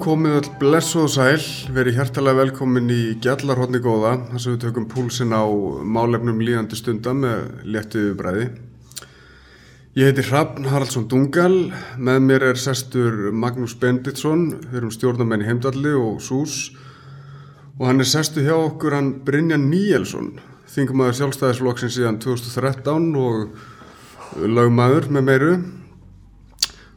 Komið öll bless og sæl, verið hjertalega velkomin í Gjallarhóttni góða, þar sem við tökum púlsinn á málefnum líðandi stunda með léttuðu bræði. Ég heiti Hrafn Haraldsson Dungal, með mér er sestur Magnús Benditsson, við erum stjórnamenn í Heimdalli og Sús og hann er sestu hjá okkur hann Brynjan Níelsson, þingumæður sjálfstæðisflokksinn síðan 2013 og lögmaður með meiru.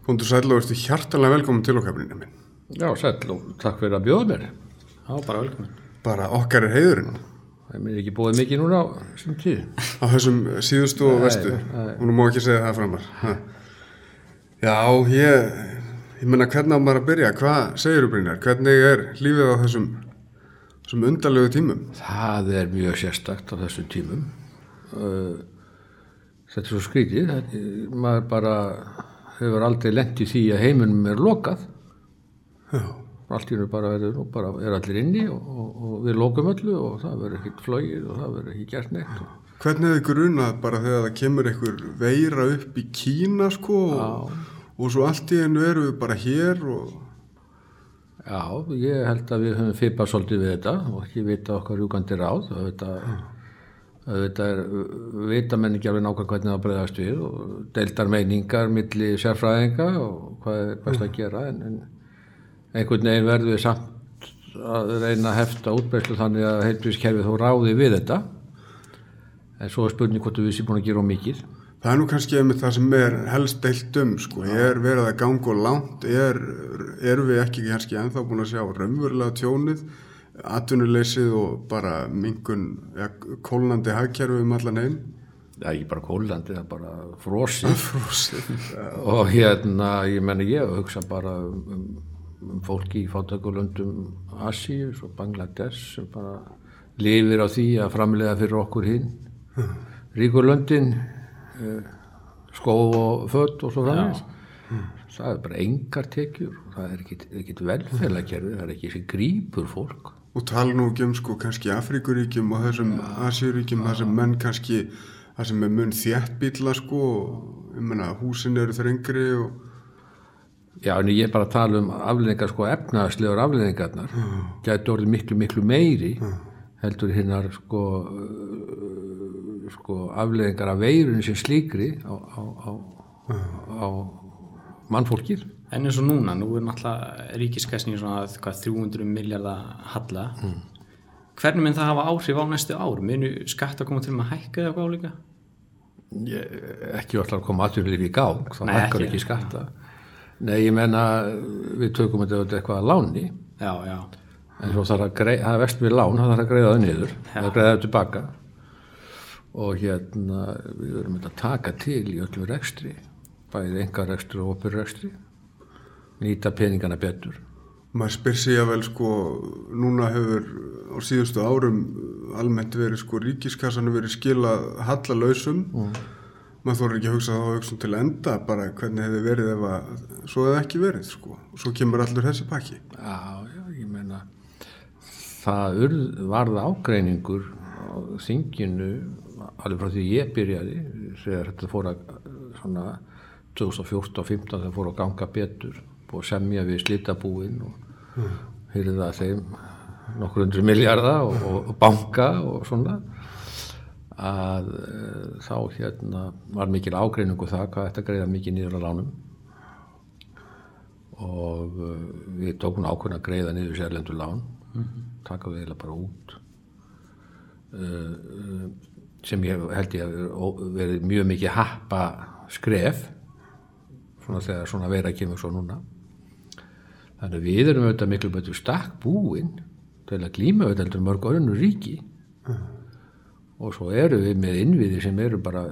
Kondur sæl og ertu hjartalega velkomin til okkar Brynjan minn. Já, sæl og takk fyrir að bjóða mér. Já, bara velkomin. Bara okkar er heiðurinn Það er mér ekki búið mikið núna á þessum tíð. á þessum síðustu og vestu. Hún má ekki segja það framar. Ha. Já, ég, ég menna hvernig á maður að byrja? Hvað segir þú Brynjar? Hvernig er lífið á þessum, þessum undarlegu tímum? Það er mjög sérstakt á þessum tímum. Þetta er svo skrítið. Maður bara hefur aldrei lent í því að heiminum er lokað. Já. Allt í hennu bara, er, bara er allir inni og, og, og við lokum öllu og það verður ekkert flogið og það verður ekki gert neitt. Og, Hvernig hefði grunað bara þegar það kemur einhver veira upp í Kína sko og, og svo allt í hennu eru við bara hér og Já, ég held að við höfum fipað svolítið við þetta og ekki vita okkar rjúkandi ráð. Þetta, þetta er, vita menn ekki alveg nákvæm hvernig það bregðast við og deildar meiningar milli sérfræðinga og hvað er best að gera en, en einhvern veginn verður við samt að reyna að hefta útbreyslu þannig að heilbríðskerfið þó ráði við þetta. En svo er spurning hvort við séum búin að gera of mikið. það er nú kannski einmitt það sem er helst deilt um sko. Er verið að ganga og langt? Er, erum við ekki kannski ennþá búin að sjá raunverulega tjónið? atvinnuleysið og bara mingun, ja, kólnandi hagkerfi um allan heim Það er ekki bara kólandi, það er bara frosið. Frósið. og hérna, ég menna ég hugsa bara um, um fólki í fátakulöndum Asíu og Bangladesh sem bara lifir á því að framlega fyrir okkur hinn Ríkurlöndin eh, skó og fött og svo framins það er bara engar tekjur. Það er ekkit, velfélagkerfi það er ekki sem grípur fólk. Og tala nú ekki um sko kannski Afrikuríkjum og þessum Asíuríkjum, þar sem menn kannski, þar sem er mun þéttbíla sko, og ég menna húsin eru þrengri og Já, en ég er bara að tala um afleðingar, sko, efnaðslegur afleðingarnar gæti orðið miklu, miklu meiri heldur hinnar, sko, sko afleðingar af veirunni sem slíkri á, á, á, á mannfólkið. En eins og núna, nú er náttúrulega ríkiskessning svona að hvað 300 miljardar halla. Hvernig mun það hafa áhrif á næstu ár? Munu skatt að koma til að hækka eða eitthvað álíka? Ég, ekki alltaf að koma aðtjörlega í gang, þá Nei, hækkar ekki. ekki skatta. Nei, ég menna, við tökum þetta eitthvað að láni, Já, já. en svo þarf að greiða, það er vest við lán, það þarf að greiða það niður, það að greiða það tilbaka og hérna við verum að taka til í öllum rekstri, bæðið enga rekstri og opur rekstri, nýta peningana betur. maður spyr sig að vel sko, núna hefur á síðustu árum almennt verið sko ríkiskassan verið skilað hallalausum maður þorður ekki að hugsa þá hugsa til enda bara hvernig hefði verið ef að svo hefði ekki verið sko. Og svo kemur allur þessi pakki. Já, já, ég meina það urð, varð ágreiningur á þinginu alveg frá því ég byrjaði þegar þetta fór að svona 2014 og 15 þegar fór að ganga betur og semja við slitabúin og hyrða þeim nokkur hundru miljardar og, og, og banka og svona að e, þá hérna var mikil ágreiningu það hvað þetta greiða mikið niður á lánum. Og uh, við tókum ákveðin að greiða niður sérlendur lán. Taka við eiginlega bara út. Uh, sem ég held ég að verið, mjög mikið happa skref. Svona þegar svona vera kemur svo núna. Þannig að við erum auðvitað miklu betur stakk búin til að glíma auðvitað mörg önnur ríki og svo eru við með innviði sem eru bara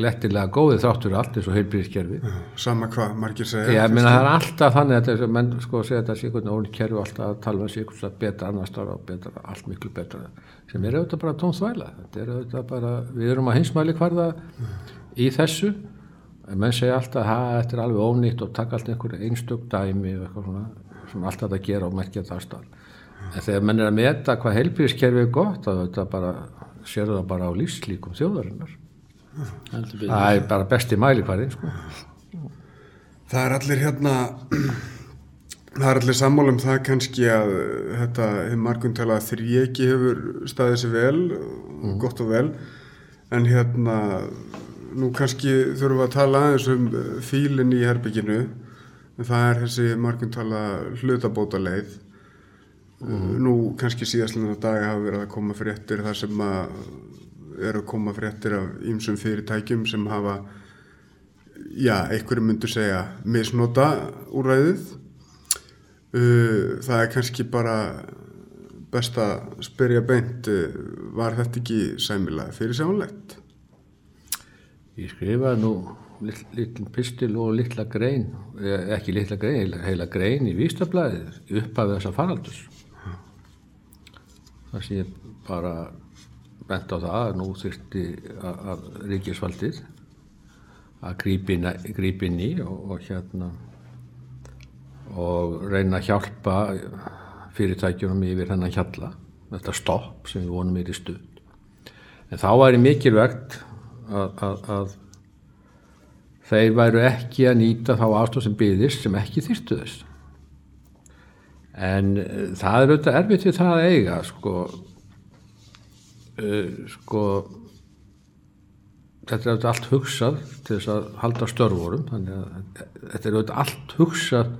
glettilega góði þáttur allt eins og heilbríðiskerfi sama hvað margir segja ég meina það er alltaf þannig að þessi menn sko segja þetta einhvern veginn kerfi alltaf að tala um veginn betra annars ára og betra, allt miklu betra sem er auðvitað bara tónþvæla þetta er auðvitað bara, við erum að hinsmæli hvarða í þessu en menn segja alltaf að þetta er alveg ónýtt og taka alltaf einhverju einstök dæmi svona, sem alltaf að gera og merkja það stað en þegar menn er að meta hvað heilbríðiskerfi er gott þá sér það bara á lífslíkum þjóðarinnar. Það er bara besti mælikvarðin sko. Það er allir hérna, það er allir sammála um það kannski að þetta margumtala þrjeki hefur staðið sér vel, gott og vel, en hérna, nú kannski þurfum við að tala aðeins um fílinn í herbygginu, en það er þessi margumtala hlutabóta leið. Nú kannski síðastlega daga hafa verið að koma fréttir þar sem að eru að koma fréttir af ýmsum fyrirtækjum sem hafa já, einhverju myndur segja misnota úræðið uh, það er kannski bara best að spyrja beint uh, var þetta ekki sæmilega fyrir sjánlegt Ég skrifaði nú lill, lill pistil og litla grein, eh, ekki litla grein, heila, grein í Vístablaðið upphafið þessa faraldurs. Það sé bara bent á það að nú þurfti að, að ríkisvaldið að grípin, grípin í og, og hérna og reyna að hjálpa fyrirtækjunum yfir hennan hjalla þetta stopp sem við vonum er í stund. En þá væri mikilvægt að, að, að þeir væru ekki að nýta þá ástof sem byggðist sem ekki þýrtu þess en uh, það er auðvitað erfitt við það að eiga sko. Uh, sko þetta er auðvitað allt hugsað til þess að halda störfurum þannig að þetta er auðvitað allt hugsað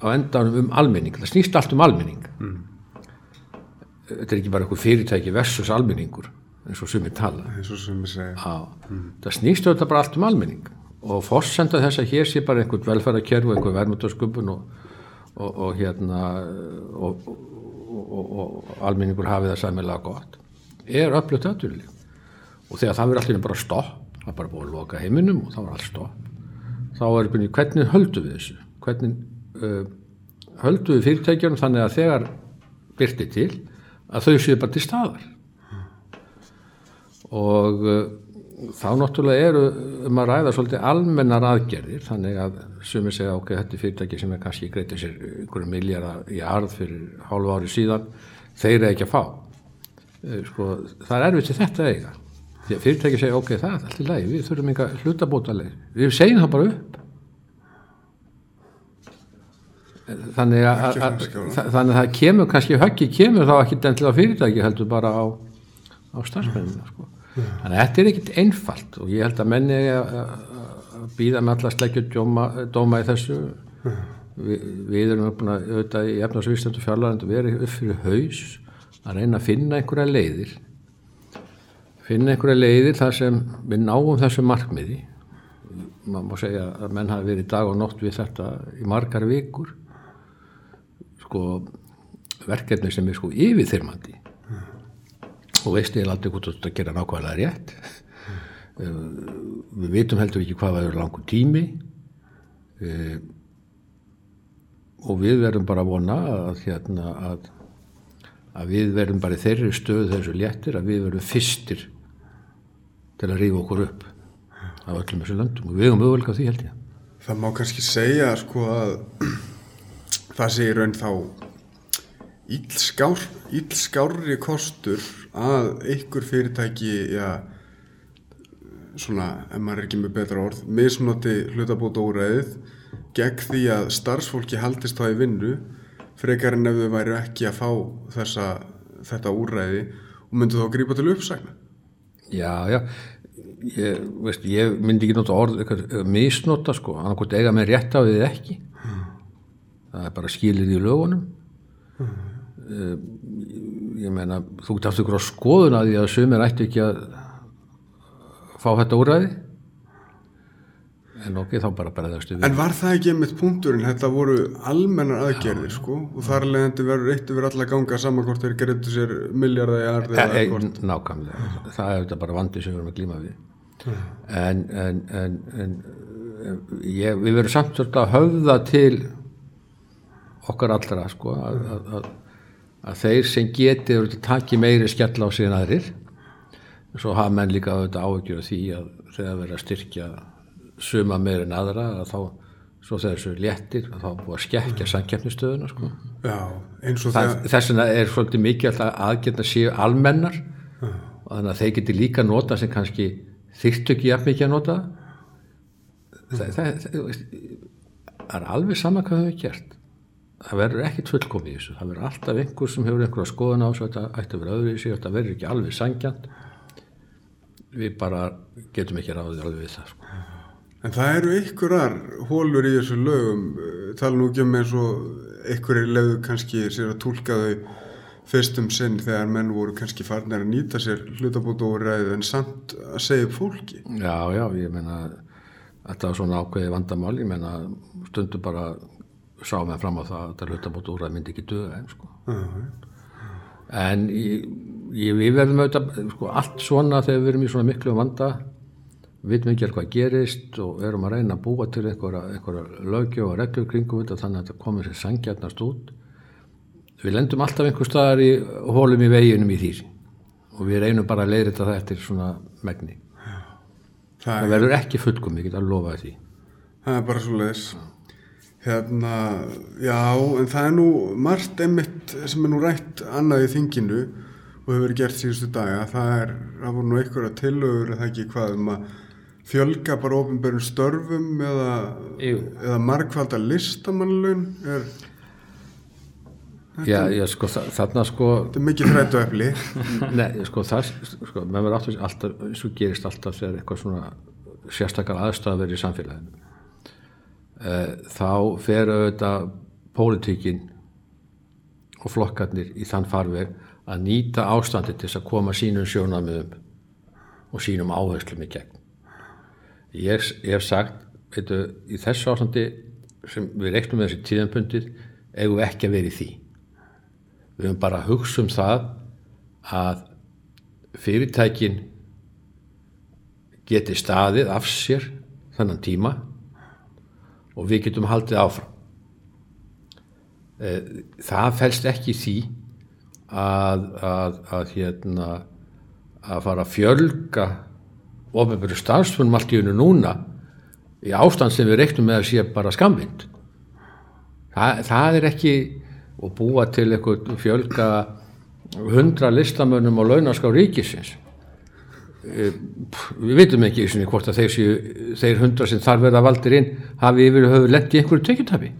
á endanum um almenning. Það snýst allt um almenning. Mm. þetta er ekki bara eitthvað fyrirtæki versus almenningur eins og sumir tala. Og Á, það snýst auðvitað bara allt um almenning. Og fórsenda þess að hér sé bara einhvern velferðarkerfu, einhvern verðmyndarsköpun og, og, og hérna og, og almenningur hafi það sæmilega gott. Er öflugt aðturlíf og þegar það verður allir bara stopp það er bara búið að loka heiminum og það var allt stopp þá er byrjun hvernig höldu við þessu? Hvernig uh, höldu við fyrirtækjunum þannig að þegar byrti til að þau séu bara til staðar? Og uh, þá náttúrulega eru um að ræða svolítið almennar aðgerðir þannig að sumir segja ok, þetta er fyrirtæki sem er kannski greitið sér einhverju miljardar í arð fyrir hálfu ári síðan þeir eru ekki að fá. Uh, sko, það er erfitt til þetta eiga. Því að fyrirtæki segja ok, það er allt í lagi við þurfum enga hlutabóta leið við segjum það bara upp. Þannig að, að, að þannig að það kemur kannski höggi kemur þá ekki endilega fyrirtæki heldur bara á, á starfsmennina sko. Þannig að þetta er ekkit einfalt og ég held að menni að býða með alla sleggju dóma, dóma í þessu. Vi, við erum að auðvitað í efnarsvístendu fjarlæðandu verið upp fyrir haus að reyna að finna einhverja leiðir. Finna einhverja leiðir þar sem við náum þessu markmiði. Maður má segja að menn hafi verið dag og nótt við þetta í margar vikur. Sko verkefni sem er sko yfirþyrmandi. Og veist ég aldrei hvort þetta gera nákvæmlega rétt. Mm. við vitum heldur ekki hvað eru langur tími. E, og við verðum bara að vona að hérna að að við verðum bara í þeirri stöð þessu léttir að við verðum fyrstir til að rífa okkur upp af öllum þessu löndum. Og við hefum auðvölka því held ég. Það má kannski segja sko að það sé í raun þá ílskár, ílskárri kostur að einhver fyrirtæki já, svona, ef maður er ekki með betra orð misnoti hlutabóta úræðið gegn því að starfsfólki haldist þá í vinnu frekar en ef þau væri ekki að fá þessa, þetta úræði og myndu þá að grípa til uppsækna Já, já ég, veist, ég myndi ekki nota orð eitthvað, misnota sko, annarkot eiga með rétt á því ekki hmm. það er bara skilir í lögunum hmm. Uh, ég meina þú getur aftur ykkur á skoðun að því að sumir ættu ekki að fá þetta úræði en ok, þá bara bregðastu við. En var það ekki einmitt punkturinn, þetta voru almennar aðgerðir sko og þar leðandi verður eitt yfir alla ganga saman hvort þeir gerðu sér miljardar í arði e, e, Nákvæmlega, það er þetta bara vandi sem við erum að glíma við. En, en, en, en ég, við verðum samt svolítið að höfða til okkar allra sko að, að, að, að þeir sem geti taki meiri skell á síðan aðrir svo hafa menn líka auðvitað áhugjur því að þegar verður að styrkja suma meir en aðra að þá svo þessu léttir að þá búið að skekkja samkeppnistöðuna sko. þess vegna er svolítið mikið aðgjörna séu almennar Já. þannig að þeir geti líka nota sem kannski þyrttu ekki jafn mikið að nota það, það, það, það er alveg sama hvað við hefum gert það verður ekkit fullkomið í þessu það verður alltaf einhver sem hefur einhverja skoðun á þessu þetta ætti að vera öðru í sig, þetta verður ekki alveg sangjant við bara getum ekki ráðið alveg við það sko. En það eru ykkurar hólur í þessu lögum, eh, tala nú ekki um eins og ykkurir lögðu kannski sér að túlka þau fyrst um sinn þegar menn voru kannski farnir að nýta sér hlutabóta og ræðu en samt að segja upp fólki. já, já, ég meina þetta var svona ákveði vandamál ég meina stundum bara sá með fram á það að þetta hlutabótt úr að myndi ekki döða en sko. En ég, ég, við verðum auðvitað sko, allt svona þegar við erum í svona miklu vanda vitum ekki alveg hvað gerist og erum að reyna að búa til einhverja, einhverja lögjöf og reglur kringum þetta þannig að þetta komið sér sangjarnast út. Við lendum alltaf einhver staðar í hólum í veginum í því. Og við reynum bara að leiðrita það eftir svona megni. Það það er, verður ekki fullkom, ég get að lofa því. Það er bara svo leiðis. Hérna, já, en það er nú margt einmitt sem er nú rætt annað í þinginu og hefur verið gert síðustu daga. Það er, það voru nú einhverja tillögur eða ekki hvað um að fjölga bara ofinbörnum störfum eða, eða margfalda listamannlaun er, já, já, sko, þa- þarna sko þetta er mikið þrættu efli. Nei, sko, það, sko, menn verður alltaf, alltaf, og gerist alltaf þegar eitthvað svona sérstakar aðstæða verið í samfélaginu. E, þá fer auðvitað pólitíkin og flokkarnir í þann farveg að nýta ástandi til þess að koma sínum sjónamöðum og sínum áherslum í gegn. Ég, ég hef sagt, veitu, í þessu ástandi sem við reiknum með þessi tíðanpundið, eigum við ekki að vera í því. Við höfum bara að hugsa um það að fyrirtækin geti staðið af sér þennan tíma og við getum haldið áfram. Eh, Það felst ekki því að, að, að, hérna, að fara að fjölga ofnbjörðu starfsfunum allt í unnu núna í ástand sem við reiknum með að sé bara skamvind. Það, það er ekki að búa til eitthvað fjölga hundra listamönnum á launaská ríkisins. Eh, Við veitum ekki einu sinni hvort að þeir, séu, þeir hundra sem þar verða valdir inn hafi yfir höfu lent í einhverju tekjutabi.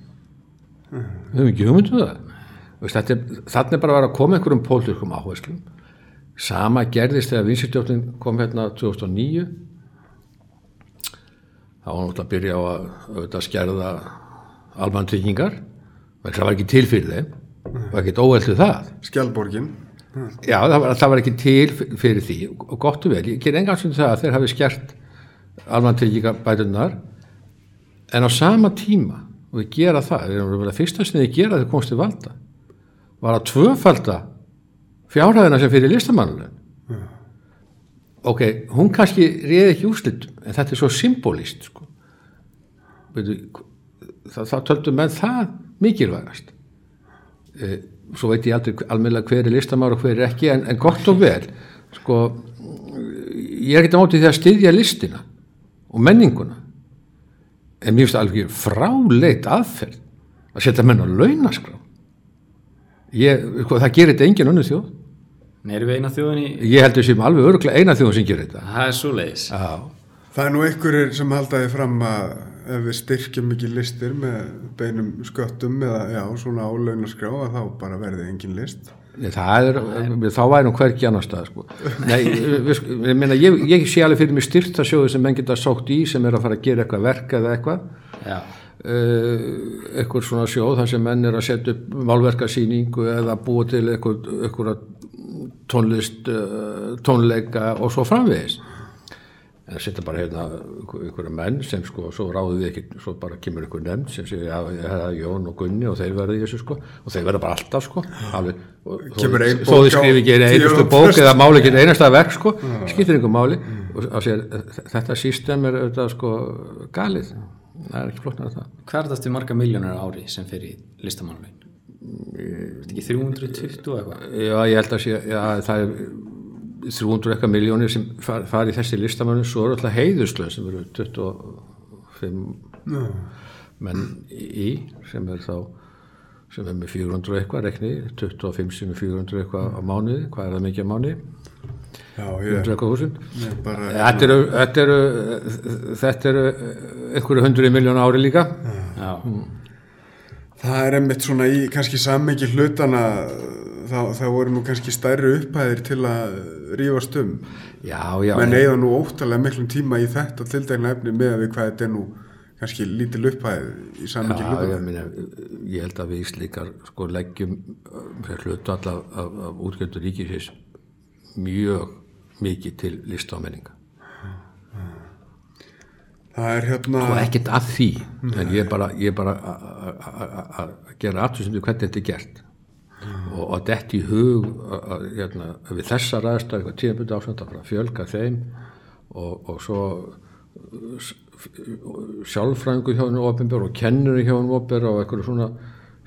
Við höfum ekki hugmyndu það. Þú veist, þetta er- bara að vera að koma einhverjum pólitískum áherslum. Sama gerðist þegar vinsistjórnin kom hérna 2009 þá var náttúrulega að byrja á að, auðvitað, skerða almantryggingar það var ekki til fyrir þeim var ekkert óveldu það Skjálborgin. Já, það var, það var ekki til fyrir því. Og gott og vel, ég ger engan sem það að þeir hafi skert almantryggingar en á sama tíma og við gera það, við erum vel að fyrsta sem þið gera þegar komst til valda var að tvöfalda fjárhæðina sem fyrir listamannulegin ok, hún kannski réði ekki úrslitum, en þetta er svo symbolist sko. Það, það töldu menn það mikilvægast. E, svo veit ég aldrei almennilega hver er listamár og hver er ekki en, en gott og vel. Sko, ég er ekki á móti því að styðja listina og menninguna. En mér finnst alveg fráleit aðferð að setja menn á launaskrá. Ég, sko, það gerir þetta engin önnur þjóð. Erum við eina þjóðin í... ég held að sem alveg öruglega eina þjóðum sem gerir þetta. Það er svo leiðis. Það er nú einhverjir sem haldaði fram að ef við styrkjum ekki listir með beinum sköttum eða já, svona álaunaskrá að þá bara verði engin list. Nei, það er, þá væri hún hvergi annar stað sko. Nei, við, ég, meina, ég, ég sé alveg fyrir mig styrtasjóði sem menn geta sótt í sem er að fara að gera eitthvað verk eða eitthvað Já. uh, eitthvað svona sjóð þar sem menn er að setja upp málverkasýningu eða búa til eitthvað, eitthvað tónlist uh, tónleika og svo framvegis en það setja bara hérna einhver- einhverja menn sem sko, svo ráðu við ekki svo bara kemur einhver nefnd sem segir að ja, það er Jón og Gunni og þeir verða í þessu sko. Og þeir verða bara alltaf sko alveg, og, þó, þið á skrifi ekki eina tíu einustu bók eða máli ekki einasta verk sko skiptir einhver máli. Og segja, þetta system er auðvitað sko galið. Það er ekki flottnar að það. Hvað er marga miljónir á ári sem fyrir listamannlegin? Er þetta ekki 320 og eitthvað? Já, ég held að sé, já, það er 300 eitthvað miljónir sem far, fari í þessi listamönnum, svo eru alltaf heiðuslöð sem eru 25 menn í sem er þá sem er með 400 eitthvað rekni 25 sinni 400 eitthvað á mánuði hvað er það mikið á mánuði? Já, ég, ég bara, þetta eru, þetta eru þetta eru einhverju hundruði miljón ári líka. Já, það er einmitt svona í kannski sammengi hlutana þá, þá voru nú kannski stærri upphæðir til að rífast um. já, já, menn eigða nú óttalega miklum tíma í þetta tildegna efni með að við hvað þetta er nú kannski lítil upphæð í hlutana. ég, held að við Íslíkar sko leggjum fyrir hlutu allaf af, af útgjöldur ríkisins mjög mikið til lista og menninga Það er hérna, og ekkert að því en ég er bara, að gera aðtöðsyndu hvernig þetta er gert og að þetta í hug að, að, hérna, að við þessa ræðst eitthvað tíðanbundu ásönda að fjölga þeim og, og svo s- f- sjálfræðingu hjá hennu ofinbjör og kennur hjá hennu ofinbjör og eitthvað svona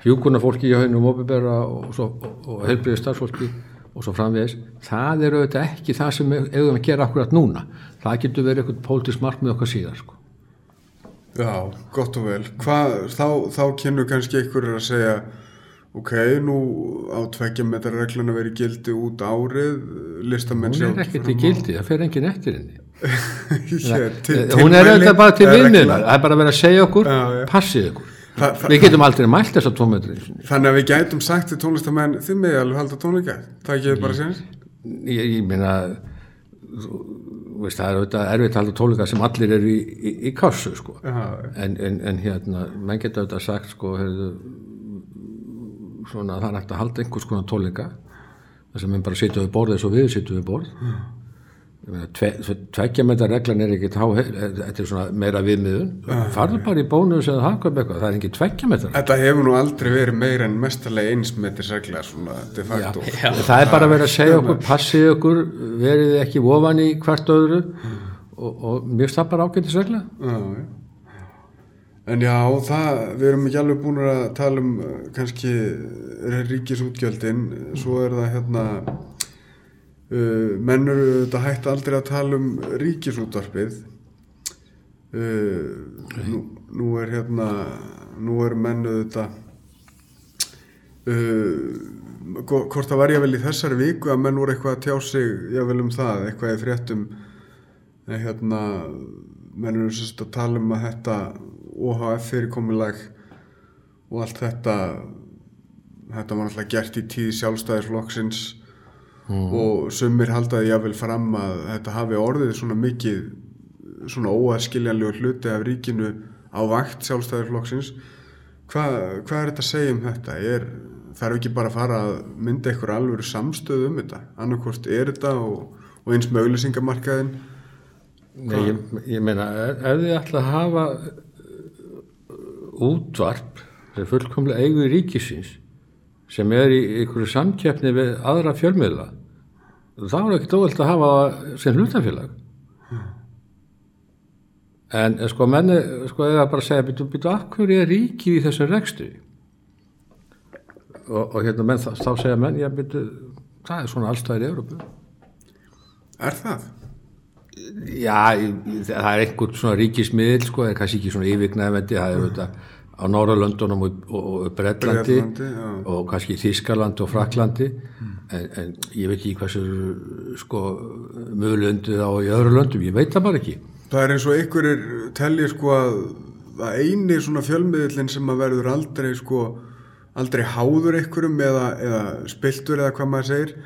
hjúkuna fólki hjá hennu ofinbjör og, og, og heilbriði starfsfólki og svo framvegis, það er auðvitað ekki það sem við eigum að gera akkurat núna það getur verið eitthvað pólitísk markmið okkar síðar sko. já, gott og vel. Hvað, þá, þá kynnu kannski einhverjur að segja, ok, nú á tveggja metra regluna verið gildi út árið, listamenn hún er ekkert í gildi, það fer engin eftir henni Hér, til, hún er auðvitað bara til regla. það er bara verið að segja okkur passið ykkur Þa- þa- við getum aldrei mælt þess að tómetri Þannig að við gætum sagt til tónlistamenn, þið með alveg halda tónleika. Það ekki bara sér? ég, ég veist, það er auðvitað erfitt að halda tónleika sem allir eru í, í, í kassu sko. Já, en, en, en hérna menn geta auðvitað sagt sko, heyrðu, svona það er hægt að halda einhvers konar tónleika þess að menn bara sitja við borð eins og við sitjum við borð. Tve, tveggja með reglan er ekki tá, þetta er svona meira viðmiðun. Farðu bara í bónus eða hagkaup eitthvað það er ekki tveggja með Þetta hefur nú aldrei verið meira en mestarlega eins með þess regla svona de facto. það er bara verið að segja okkur passið okkur, verið ekki ofan í hvert öðru. Og, og finnst það bara ágættis regla Já, já. En já, það, við erum ekki alveg búin að tala um uh, kannski uh, ríkisútgjöldin, svo er það hérna, uh, menn eru þetta hægt aldrei að tala um ríkisútvarpið, uh, nú, nú er hérna, nú er menn þetta, uh, hvo- hvort það var ég vel í þessari viku að menn voru eitthvað að tjá sig, ég vel um það, eitthvað í fréttum, Nei, hérna, menn eru sérst að tala um að þetta OHF fyrirkomulag og allt þetta, þetta var náttúrulega gert í tíð sjálfstæðisflokksins og sumir haldaði jáfnvel fram að þetta hafi orðið svona mikið, svona óaskiljanlegu hluti af ríkinu á vakt sjálfstæðisflokksins. Hva, hvað er þetta að segja um þetta? Er, þarf ekki bara að fara að mynda eitthvað alveg samstöð um þetta? Annarkvort er þetta og, og eins með auðlýsingamarkaðin Nei, ég, ég meina, ef, ef þið ætla að hafa útvarp sem fullkomlega eigu ríkisins sem er í einhverju samkeppni við aðra fjölmiðla. Þá er ekkert óvöld að hafa sem hlutafélag. En sko menni sko eða bara segja býtu, býtu, akkur er ríkið í þessum rekstu og, og hérna menn þá, segja menn, já býtu það er svona allstæðir í Európu Er það? Já, það er einhvern svona ríkismiðl sko, er kannski ekki svona yfirgnæfandi það er auðvitað á Norrlöndunum og, og, og kannski Þískalandi og Fraklandi en, en ég veit ekki hversu sko mögulegundi þá í öðru löndum, ég veit það bara ekki. Það er eins og einhverjir telji sko að, að eini svona fjölmiðlinn sem að verður aldrei sko aldrei háður einhverjum eða, eða spiltur eða hvað maður segir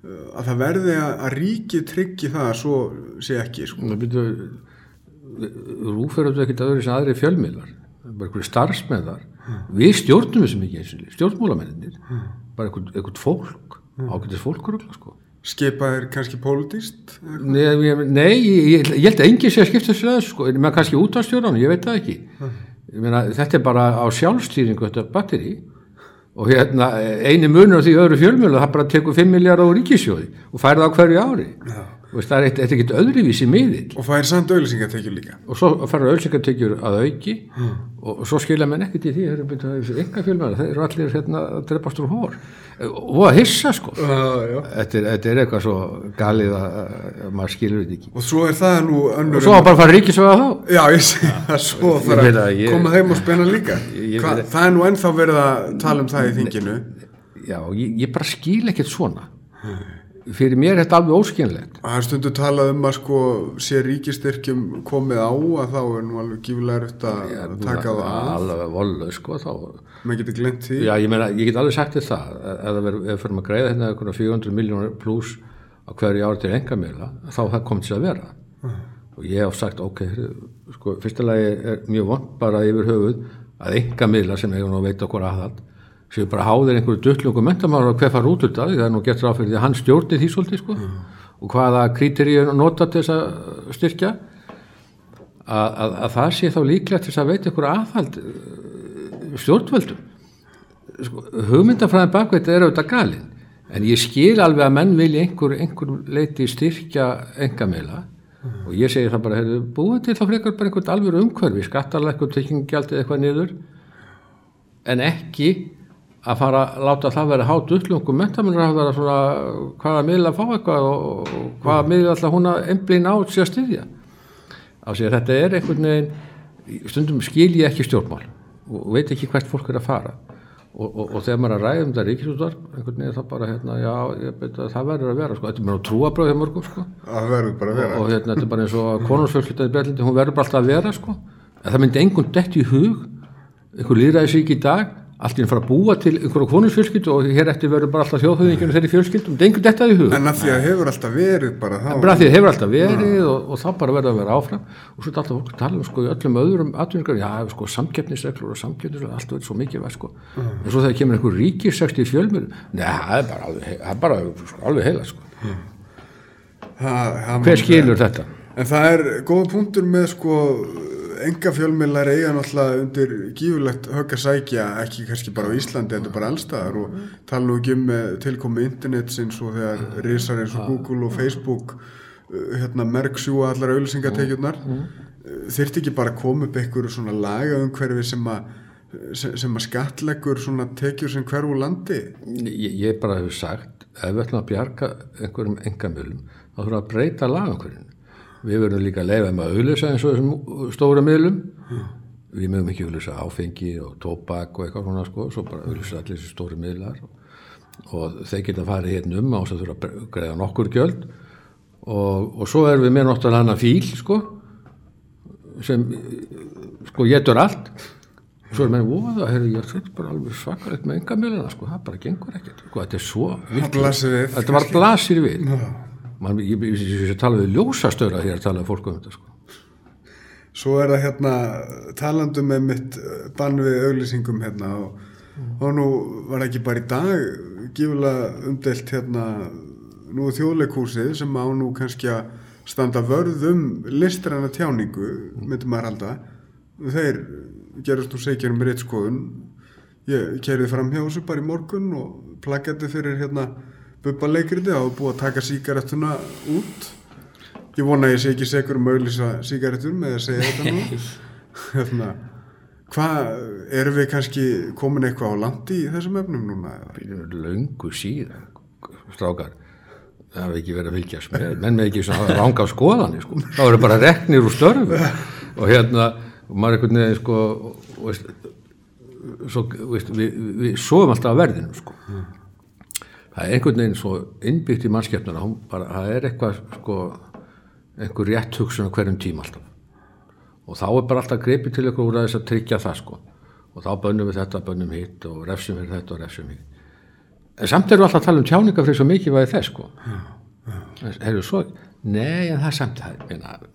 að það verði að, að ríki tryggi það að svo sé ekki sko. það byrju rúferðu ekkert öðru sem aðri fjölmiðlar bara einhverju starfsmenn þar. Við stjórnum þessum ekki eins og stjórnmólamennir bara einhvern, einhvern fólk ágætis fólkur sko. Skipað er kannski pólitíst Nei, ég, nei ég, ég, ég held að enginn sé að skipta sér að sko, með kannski út af stjórnum, ég veit það ekki. Meina, þetta er bara á sjálfstýringu þetta batteri og hérna eini munur á því öðru fjölmjölu það bara tekur 5 miljardar á ríkisjóði og færið á hverju ári Veist, það er eitt- þetta er ekkert öðruvísi miðill. Og fær samt auðlýsingatekjur líka. og svo færið auðvitað að auki og, og svo skilja menn ekkert í því þeir eru þessi enga fjölmjölu, þeir eru allir hérna, að drepast úr hór og að hissa sko. Já. þetta er, þetta er eitthvað svo galið að, að maður skilur þetta ekki. Og svo er það nú önnur... og svo bara að fara ríkisvæða þá. Já, ég segi það svo þarf að að ég- koma heim og spenna líka. Ég- Hva, veit- það er nú ennþá verið að tala um það í þinginu. já, ég, ég bara skil ekkert svona fyrir mér er þetta alveg óskynlegt Það er stundu talað um að sko sé ríkistyrkjum komið á að þá er nú alveg gífulega eftir að taka það af. alveg vollu sko þá Maður getur glemt því. Já, ég meina, ég get alveg sagt það ef við fyrir að greiða hérna einhverja 400 miljónur pluss á hverju ári til engamila, þá það komið til að vera og ég hef sagt, ok sko, fyrsta lagi er mjög vond bara yfir höfuð að engamila sem eiga nú að veita okkur aðhald séu bara háðir einhverju duttlungu mentamára og hver fara út úr það, það er nú gett ráð fyrir því að hann stjórni því svolítið, sko. Og hvaða kríteríu nota til þess að styrkja? Að, að, að það sé þá líklegt til þess að veita ykkur aðhald stjórnvöldum. Sko, hugmyndafræðin bakveit er auðvitað galinn en ég skil alveg að menn vilja einhver, einhver leiti styrkja engamela og ég segi það bara heyrðu, búið til þá frekar bara einhvern alveg umhverfi skattarleikur, tekningjaldið eitthvað niður. En ekki að fara að láta það vera hát utlungum mentamennur hvaða miðla fá eitthvað og hvaða miðla alltaf hún að einblín á sig að styðja. Á sig að þetta er einhvern veginn stundum skil ég ekki stjórnmál og veit ekki hvert fólk er að fara. Og, og, og þegar maður er að ræða um þetta ríkisútvar einhvern veginn það bara hérna, já, að það verður að vera sko, þetta er á trúabröð hjá mörgum sko. Það verður bara að vera. og hérna, þetta er bara eins og konungsfjölskyldaði Berlindi, hún verður bara alltaf að vera sko. En það myndi engun dett í hug einhver líðræðisík í dag allt í enn fara að búa til einhverja konungsfjölskyldu og hér eftir verður bara alltaf þjóðhauðinginu þeirri fjölskyldum, þetta er engun dettað í hug. En að því að hefur alltaf verið bara þá. bara því það hefur alltaf verið og, og það bara verður að vera áfram. Og svo er alltaf fólk að tala um sko í öllum öðrum atvinningar, já sko samkeppnisreglur og samkeppnisreglur, allt verður svo mikið veð sko. En svo þegar kemur einhver ríkisækst í fjölmur neða, það er bara alveg, það bara, sko, alveg heila sko. Það- það hver skilur þetta? En það er góða punktur með sko enga fjölmiðlar eiga náttúrulega undir gífulegt högg að sækja ekki kannski bara á Íslandi, er bara allstaðar og tala nú ekki um með tilkomi internetsins og þegar risar eins og Google og Facebook uh, hérna merksjúa allar auðlýsingatekjurnar þyrfti ekki bara að koma upp einhverju svona laga umhverfi sem að sem, að skattleggur svona tekjur sem hverfu úr landi? Ég, ég bara hefur sagt, ef við ætlum að bjarga einhverjum engamilum, þá þurfum við að breyta lagangurinn. Við verðum líka að leifa með að auðlýsa eins og þessum stóra miðlum. Við mögum ekki auðlýsa áfengi og tóbak og eitthvað svona sko, svo bara auðlýsa allir þessi stóri miðlar. Og, og þeir geta farið hérna um á þess að þurfa að greiða nokkur gjöld. Og, og svo erum við með náttúrulega hana fíl sko, sem sko getur allt. Svo er menn voða, heyrðu, ég er bara alveg svakalegt með enga miðluna, sko, það bara gengur ekkert, sko, þetta er svo þetta var blasir við Man, ég, ég, ég tala við ljósastöra þegar tala fólk um þetta, sko. Svo er það hérna talandi með mitt uh, bann við auglýsingum hérna og, og nú var ekki bara í dag gífulega umdelt hérna nú þjóðleikúsið sem á nú kannski að standa vörð um listræna tjáningu, myndi maður halda. Þeir gerast nú segjar um réttskoðun ég kerði fram hjá þessu bara í morgun og plakati fyrir hérna bubba leikriti og búið að taka síkarettuna út Ég vona að ég sé ekki segur um að auðlýsa sígarettur með að segja þetta nú. Hérna, hvað, erum við kannski komin eitthvað á landi í þessum efnum núna? eða? löngu síðan strákar það hefði ekki verið að fylgjast með menn með ekki svona ranga skoðanir sko. þá eru bara reknir úr störfu og hérna, og maður einhvern veginn sko, veist, svo, veist, við, við, við sofum alltaf að verðinu sko. Það er einhvern veginn svo innbyggt í bara, það er eitthvað sko, einhver rétt hugsun á hverjum tíma alltaf. Og þá er bara alltaf greipið til ykkur úr að þess að tryggja það sko. Og þá bönnum við þetta, bönnum hitt og refsum við þetta og refsum við en samt erum við alltaf að tala um tjáningafrið svo mikið væði þess sko. Heru, svo, nei en það er samt það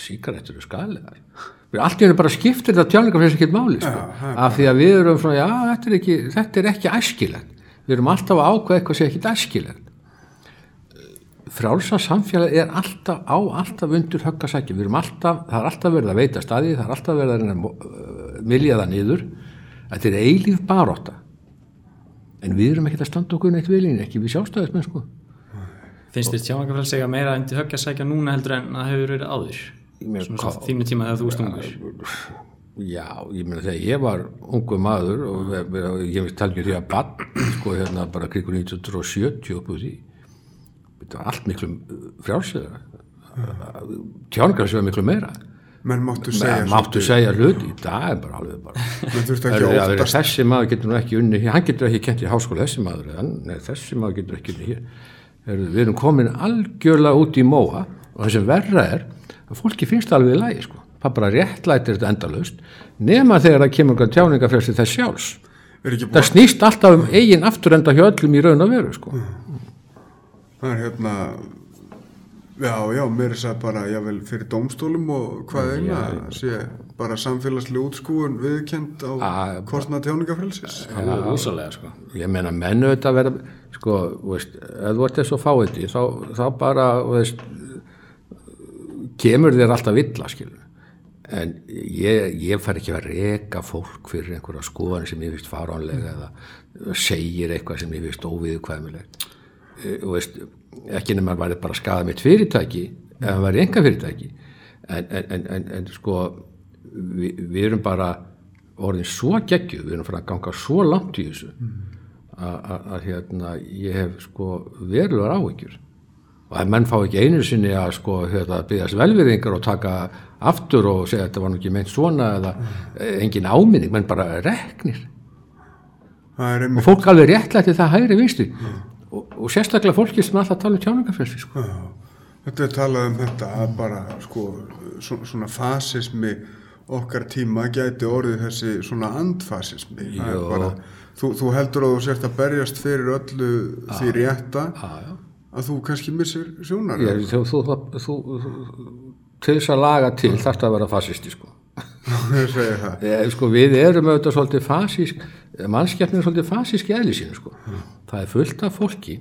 síkaretur eru skalegar við allt í henni bara skiptir þetta tjáningafrið sem ekki máli sko. Af því að við erum svona, já þetta er ekki, þetta er ekki æskilegt við erum alltaf að ákveða eitthvað sem ekki æskilegt frálsa samfélag er alltaf á alltaf undir höggasækja, við erum alltaf það er alltaf verið að veita staði, það er alltaf verið að að uh, milja það niður. Þetta er eilíf baróta en við erum ekkert að standa okkur neitt viljinn, ekki við sjálfstæðismenn sko. Finnst þér tjáingafræls segja meira undir höggja sækja núna heldur en það hefur verið áður? þínu tíma þegar þú varst ungur. Já, ég meina þegar ég var ungu maður og ég veist talgjum því að bann sko hérna bara krigur 1970 upp úr því þetta var allt miklu frjálsöða tjáningar sem var miklu meira. Menn máttu segja segja, máttu segja hlut í dag er bara alveg bara menn er, þessi maður getur nú ekki unni hann getur ekki kent í háskóla þessi maður en nei, þessi maður getur ekki unni hér. Heyrðu, við erum komin algjörlega út í móa og það sem verra er að fólki finnst alveg í lagi sko. Það bara réttlætir þetta endalaust nema þegar það kemur eitthvað tjáningafrelsi þess sjálfs. Er ekki það snýst alltaf um eigin afturenda hjá öllum í raun og veru sko. það er hérna, já, já, mér er það bara, jável, fyrir dómstólum og hvað eina, sé bara samfélagslega útskúun viðkend á kostnað tjáningafrelsis. alveg rosalega sko. Ég meina mennu þetta vera sko, veist, ef þú ert þess að fá þetta þá, þá bara veist, kemur þér alltaf illa skilur en ég, ég fær ekki að reka fólk fyrir einhverja skoðan sem ég vist faránlega eða segir eitthvað sem ég vist óviðkvæmilegt. Og veist, ekki nema að væri bara að skaða mitt fyrirtæki ef það væri enga fyrirtæki en, en, en, en, en sko vi, við erum bara orðin svo geggjuð, við erum fyrir að ganga svo langt í þessu að, að hérna, ég hef sko verulegar áhyggjur. Og að menn fá ekki einu sinni að sko hérna, byggast velviðingar og taka aftur og segja að þetta var nú ekki meint svona eða engin áminning, menn bara reknir og fólk alveg réttlætti það hægri vinstri og, og sérstaklega fólki sem alltaf tala um tjáningafrelsi sko. þetta er talað um þetta að bara, sko, svo- svona fasismi okkar tíma gæti orðið þessi svona andfasismi. Bara, þú, þú heldur að þú sért að berjast fyrir öllu því rétta já. að þú kannski missir sjónar. Þú, þú, þú, til þess að laga til þarfst að vera fasisti sko. Ég sko, við erum auðvitað svolítið fasísk mannskjafnir er svolítið fasísk í eðli sínu sko. það er fullt af fólki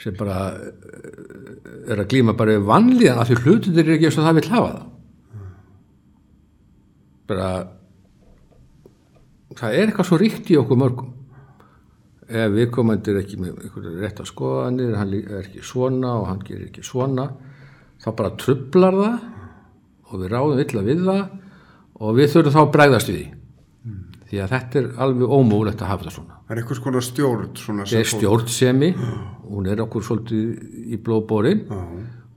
sem bara eh, er að glíma bara við vanlíðan af því hlutur er ekki eins og það vil hafa það bara það er eitthvað svo ríkt í okkur mörgum ef viðkomandi er ekki með einhverju rétt að skoðanir hann er ekki svona og hann gerir ekki svona þá bara trublar það og við ráðum illa við það og við þurfum þá að bregðast við því. Því að þetta er alveg ómúlegt að hafa það svona. Það er einhvers konar stjórn svona það er stjórnsemi. Hún er okkur svolítið í blóðbórin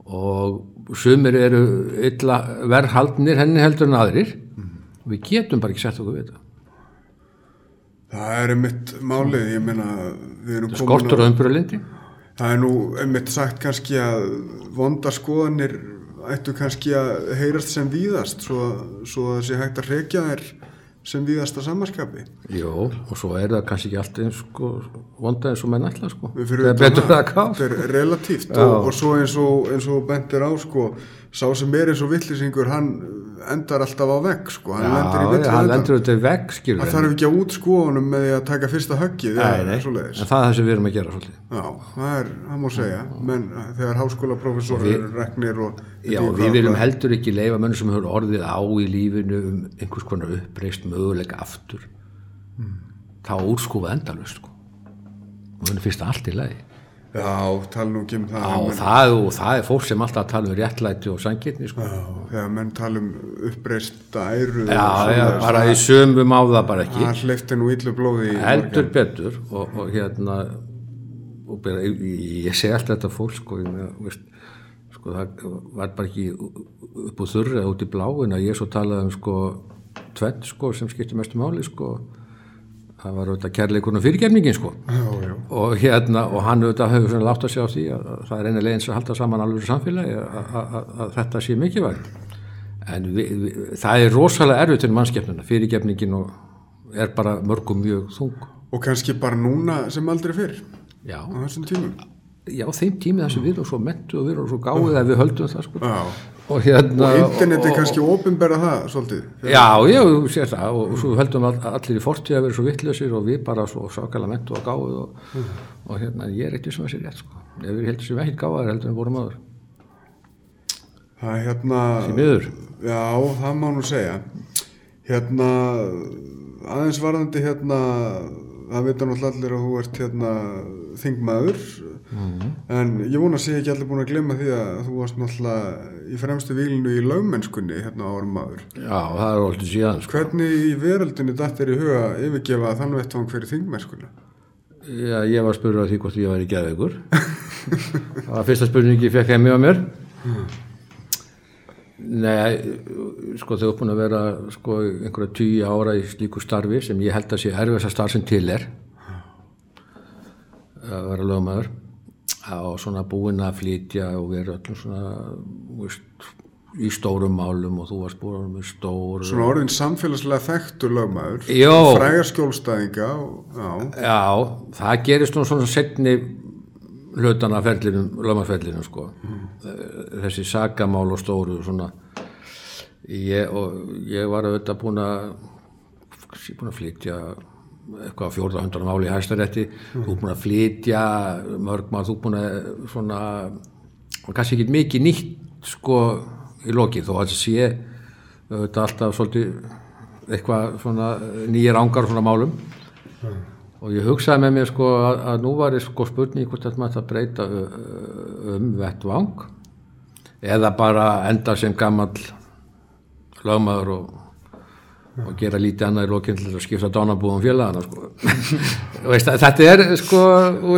og sumir eru illa verðhaldnir henni heldur en aðrir. Og við getum bara ekki sett okkur við þetta. Það er einmitt málið, ég meina, við erum komin skortur á umbyrjulindi Það er nú einmitt sagt kannski að vonda skoðanir ættu kannski að heyrast sem víðast svo, svo að það sé hægt að hrekja þær sem víðasta samanskapi. Jó, og svo er það kannski ekki allt eins sko, vonda eins og menn ætla sko. Það er betur að ká Þetta er relatíft og, og svo eins og, og bentir á sko, sá sem er eins og vittlisingur hann endar alltaf á vegg sko, hann lendir Já, lendur þetta í vegg Það þarf ekki að útskóðunum með því að taka fyrsta höggið það er það sem við erum að gera svolítið. Já, það er, það má segja, menn þegar háskólaprofessor eru reknir og Já, við viljum heldur ekki leifa menn sem hefur orðið á í lífinu um einhvers konar uppreist möguleika aftur. Þá útskúfa endalust sko. og finnst það allt í lagi Já, tala nú ekki um það Já, það, og það er fólk sem alltaf tala um réttlæti og sangirni sko. já, þegar menn tala um uppreist æru Já, já, bara í sömum á það bara ekki. Það hleyfti nú illu blóði í heldur betur og, og hérna og bara, ég, segi alltaf þetta fólk sko, ég, veist, sko það var bara ekki upp úr þurri eða út í bláin að ég svo talaði um sko tvett sko sem skipti mestu máli sko. Það var auðvitað kærleikurinn og fyrirgefningin sko. Já, og hérna og hann auðvitað hefur svona látt að sjá því að, að það er eina leginn sem halda saman alveg samfélagi að, þetta sé mikilvægt. En við, við, það er rosalega erfitt til mannskeppnuna, fyrirgefningin og er bara mörgum mjög þung. Og kannski bara núna sem aldrei fyrr já, á þessum tímum. Já þeim tími þess að við erum svo mentu og við erum svo gáðið að við höldum það sko og hérna og interneti kannski ópenbera það svolítið. Já, já, þú sér það og svo höldum all, allir í fortíð að vera svo vittlösir og við bara svo sákala mentu og gáðið og, og hérna, ég er eitthvað sem að sé rétt sko. Ef við heldur sem ekki gáðar heldur en vorum aður. Það er hérna, já, það má nú segja. Hérna, aðeins varðandi hérna, það vita náttúrulega allir að þú ert hérna þingmaður, en ég vona að sé ekki allir búin að glemma því að þú varst náttúrulega í fremstu výlinu í lögmennskunni hérna árum maður. Já, það er alltaf síðan sko. Hvernig í veröldinni datt er í huga að yfirgefa þann vettvang fyrir þingmennskuna? Já, ég var að spyrja því hvort ég væri geðveikur. það var fyrsta spurningi ég fekk heimi á mér. Nei, sko þau uppbúin að vera sko einhverja tíu ára í slíku starfi sem ég held að sé erfiðast starf sem til er að vera lögmaður og svona búinn að flytja og vera öllum svona veist, í stórum málum og þú varst búinn með stór Svona orðin samfélagslega þekktur lögmaður, frægar skjólstæðinga og, já, Já, það gerist nú svona setni hlutan af ferlinum, lögmarsferlinum sko. Þessi sagamál og stóru svona. Ég, og ég var auðvitað búin að, ég er búin að flytja eitthvað fjórða hundra máli í hæstarétti, þú er búin að flytja mörg mál, þú er búin að svona, kannski ekki mikið nýtt sko í loki þó að það sé auðvitað alltaf svolítið eitthvað svona nýjir ángar svona málum. Og ég hugsaði með mér sko að, að nú var ég sko spurning hvort þetta maður að breyta um vettvang eða bara enda sem gammal lögmaður og, og gera lítið annað í lokinn til að skipta dánabúðum félagana sko. Þetta er sko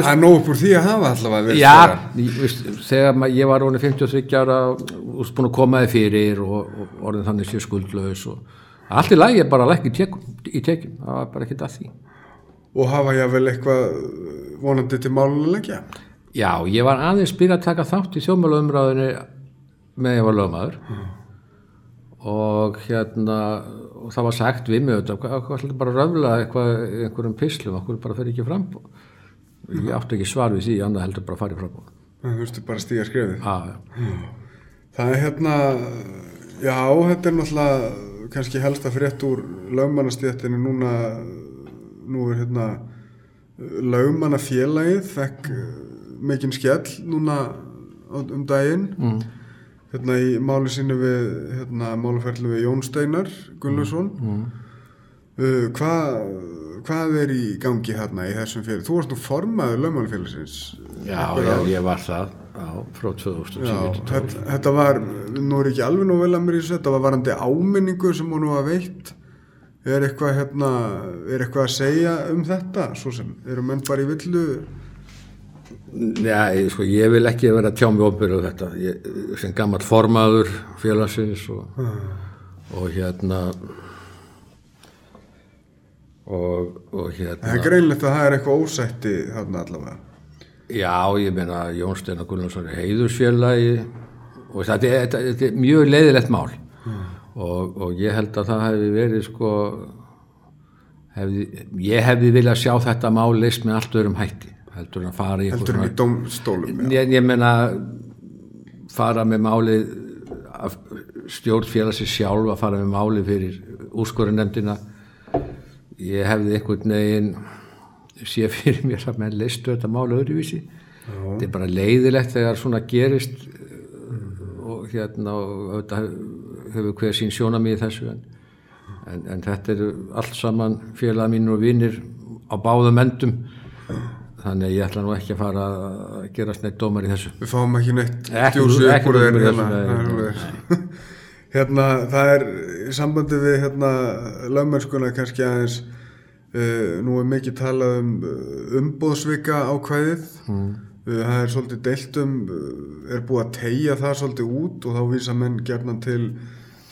það er nóg upp úr því að hafa allavega Já, ég, veist, þegar ég var orðin 53 ára og búin að koma þið fyrir og, og orðin þannig sér skuldlaus og allt í lagi bara að lækka í tekjum, það var bara ekkert að því. og hafa jável eitthvað vonandi til leggja. Já, ég var aðeins byrjað að taka þátt í þjóðmálaumræðinu með ég var lögmaður og hérna og það var sagt við mig auðvitað, hvað, hvað ætlaði bara að röfla eitthvað einhverjum pislum, okkur bara fer ekki fram ég átti ekki svar við því, annað heldur bara að fara í fram Þú veistu bara stíga skrefið. já. Það er hérna, já, þetta er náttúrulega kannski helsta frétt úr lögmannastéttinu núna, nú er hérna lögmannafélagið, fekk mm. mikinn skell núna um daginn, mm. Hérna í máli sínu við, hérna, málaferðlu við Jón Steinar Gunnlaugsson. Mm. Uh, hvað, hvað er í gangi hérna í þessum félag? Þú varst nú formaður lögmannafélagsins. já, já, ég var það já, frá 2010 Já, til 12 þetta, þetta var, nú er ekki alveg nú vel að mér í þessu, þetta var varandi áminningu sem hún var veitt. Er eitthvað, hérna, er eitthvað að segja um þetta, svo sem, eru menn bara í villu? Ég, sko, ég vil ekki vera tjá mig ofbyrðu þetta. Ég, sem gammal formaður félagsins og, og hérna og, og Það hérna. Er greinlegt að það er eitthvað ósætti þarna allavega. já, ég meina Jón Steinar Gunnarsson er heiðursfélagi og þetta, er- þetta, þetta er mjög leiðilegt mál. Og, og ég held að það hefði verið sko hefði, ég hefði viljað sjá þetta mál leist með allt öðrum hætti heldur en að fara í Heldur en í dómstólum, já. ég, ég meina fara með málið af stjórnfélagsins sjálf að fara með málið fyrir úrskorunefndina ég hefði einhvern veginn sé fyrir mér að menn leistu þetta mál öðruvísi. Þetta er bara leiðilegt þegar svona gerist og hérna og auðvitað hefur hver sín sjónamið þessu en, en, en þetta eru allt saman félag mínur og vinnir á báðum endum þannig ég ætla nú ekki að fara að gera sneitt dómar í þessu Við fáum ekki neitt Ekki- ekki út úr hérna. þessu, er Hérna, það er í sambandi við hérna lögmennskuna kannski aðeins uh, nú er mikið talað um uh, umbóðsvika ákvæðið mm. það er svolítið deilt um uh, er búið að tegja það svolítið út og þá vísa menn gerðan til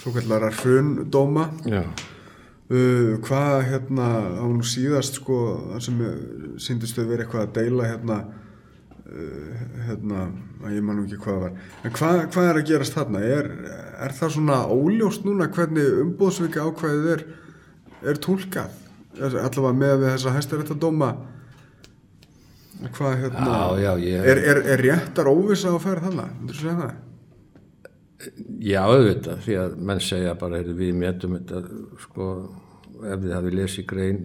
svo kallara hrundóma Já. Uh, hvað hérna á nú síðast sko sem síndist þau verið eitthvað að deila hérna uh, hérna, að ég man nú ekki hvað var. En hvað, hvað er að gerast þarna? Er, er það svona óljóst núna hvernig umbóðsvika ákvæðið er er tólkað allavega með við þessa hæstarétta dóma hvað hérna Já, já, ég- er, er, er réttar óvisa að færa þarna, myndir þú segja það? Já, auðvitað, því að menn segja bara, heyrðu, við metum þetta, sko, ef þið hafi lesið grein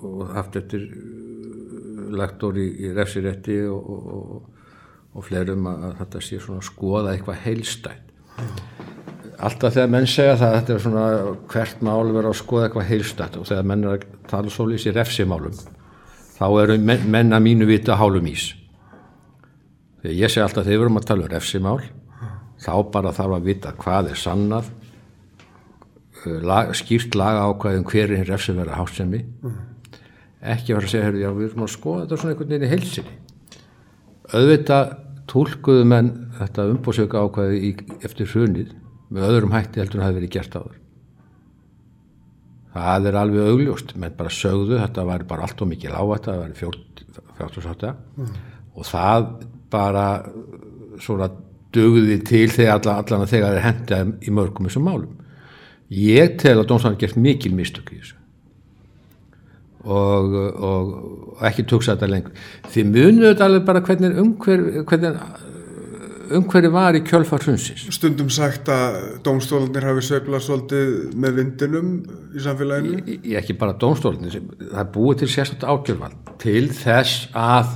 og haft eftir uh, lektor í, í refsirétti og, og, og, og fleirum að, þetta sé svona skoða eitthvað heilstætt. Alltaf þegar menn segja það, þetta er svona hvert mál vera að skoða eitthvað heilstætt og þegar menn er að tala svo lýs í refsimálum, þá eru menn, menn að mínu vita hálum ís. Þegar ég segi alltaf þegar við erum að tala um refsimál, þá bara þarf að vita hvað er sannað, uh, lag, skýrt laga ákvæðum hver er refsi verið hásemi, ekki vera að segja, já, við erum að skoða þetta svona einhvern veginn í heilsinni. Auðvitað tólkuðu menn þetta umbóðsöka ákvæði í, eftir hrunið með öðrum hætti heldur en það hafi verið gert áður. Það er alveg augljóst, menn bara sögðu, þetta var bara allt og mikið lágvægt, það var 48 mm. og það bara svona dugði til þegar allan, allan að þegar er hendað í mörgum þessum málum. Ég tel að dómstofan gert mikil mistök í þessu. Og, og, og ekki tuksa þetta lengur. Því munið þetta alveg bara hvernig umhver hvernig umhverju var í kjölfar hrunsins. Stundum sagt að dómstólanir hafi sveiflað svolítið með vindinum í samfélaginu. Ég- ég ekki bara dómstólinn það er búið til sérstætt ákjörvald til þess að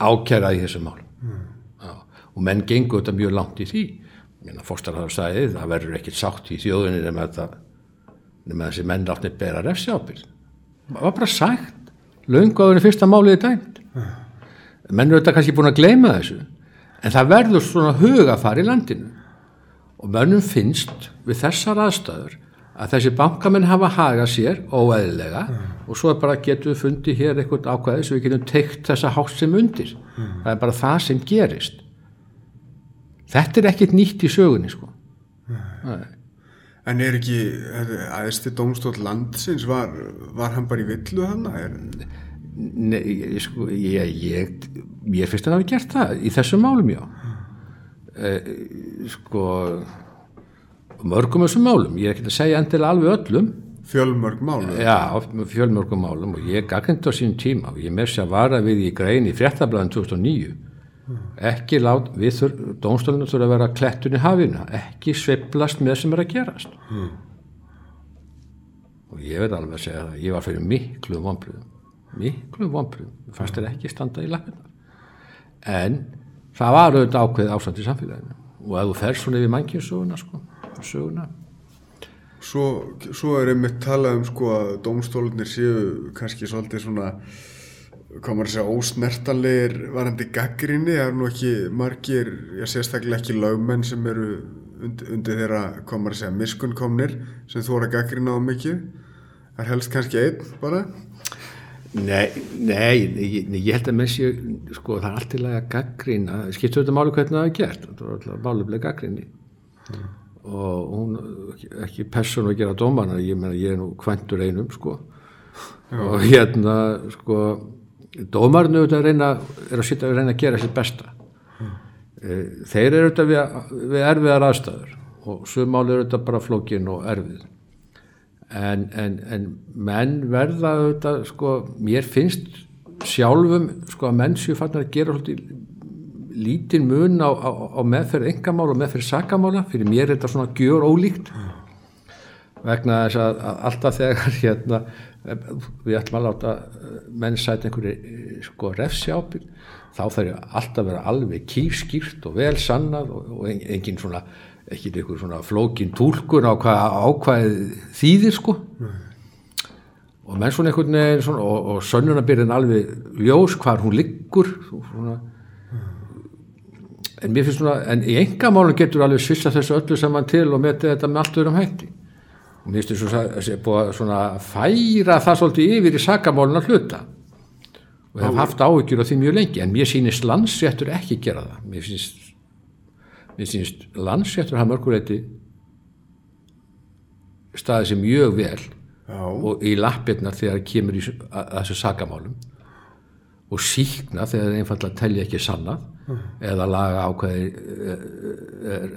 ákjæra í þessu mál. Og menn gengur þetta mjög langt í því. Fórstarðar sagði það verður ekkert sátt í þjóðinni nema þetta nema þessi menn látni bera refsi ábyrð það var bara sagt. En fyrsta málið er dæmt. Menn eru þetta kannski búin að gleyma þessu. En það verður svona hugafar í landinu. Og mönnum finnst við þessar aðstæður að þessi bankamenn hafa hagað sér óeðilega og svo bara getum við fundið hér eitthvað ákvæði sem við getum teikt þessa hátt sem undir. Það er bara það sem gerist þetta er ekkert nýtt í sögunni sko Nei. En er ekki aðeinstir dómstól landsins, var, var hann bara í villu hann? Er, Nei, sko, ég, ég, ég finnst að hafa gert það í þessum málum já eh, sko mörgum þessum málum, ég er ekki að segja endilega alveg öllum fjölmörg málu? já, fjölmörgum málum og ég gagnind á sínum tíma og ég með sér að vara við í grein í fréttablaðin 2009 ekki lát, við þur, dómstólinu þurfa að vera klettun í hafinu, ekki sveiflast með sem er að gerast. Og ég veit alveg að segja það, ég var fyrir miklu vonbröðum miklu vonbröðum fannst þér ekki standa í lappina en það var auðvitað ákveðið ástand í samfélaginu. Og ef þú fer svona yfir mannkjörsöguna sko, söguna. Svo, svo er einmitt talað um sko að dómstólinir séu kannski svolítið svona, hvað maður að segja, ósnertanlegir varandi gaggrinni, er nú ekki margir, ég sérstaklega ekki lögmenn sem eru undir, undir þeirra, hvað maður að miskunnkomnir sem þú voru að gaggrina á mikið, er helst kannski einn bara. Nei, nei, nei, ég held að með sér, sko, það er allt til að gaggrina, skiptu þetta máli hvernig það er gert, það er alltaf málulega gaggrinni og hún, ekki person að gera dómarna, ég meina, ég er nú kventur einum, sko, og hérna, sko, dómarnu auðvitað reyna, er að sitja að reyna að gera sitt besta. Eh, Þeir eru auðvitað við, við erfiðar aðstæður og sumáli eru auðvitað bara flókin og erfið. En, en, en menn verða auðvitað, sko, mér finnst sjálfum, sko, að menn séu fannar að gera lítinn mun á, á, á meðferð engamál og meðferð sakamála, fyrir mér er þetta svona gjör ólíkt vegna þess að, alltaf þegar hérna, við ætlum að láta eh, menn sæta einhverju sko refsjápil, þá þarf ég alltaf að vera alveg kýrskýrt og vel sannað og, og engin svona ekki einhver svona flókin túlkun á hvað ákvæðið þýðir sko. Og menn svona einhvern veginn svona, og, og sönnunabyrðin alveg ljós hvar hún liggur svona. En mér finnst svona, en í engamálum getur alveg svissa þessu öllu saman til og metið þetta með allt öðrum hætti mér finnst þessu að sé búið að svona færa það svolítið yfir í sakamálun að hluta. Og hef haft áhyggjur á því mjög lengi en mér sýnist landsréttur ekki gera það. Mér finnst mér finnst landsréttur hafa mörguleiti staðið sér mjög vel Já, og í lappirnar þegar kemur í þessu sakamálum og síkna þegar þeir einfallega telja ekki sanna eða laga ákveði er, er,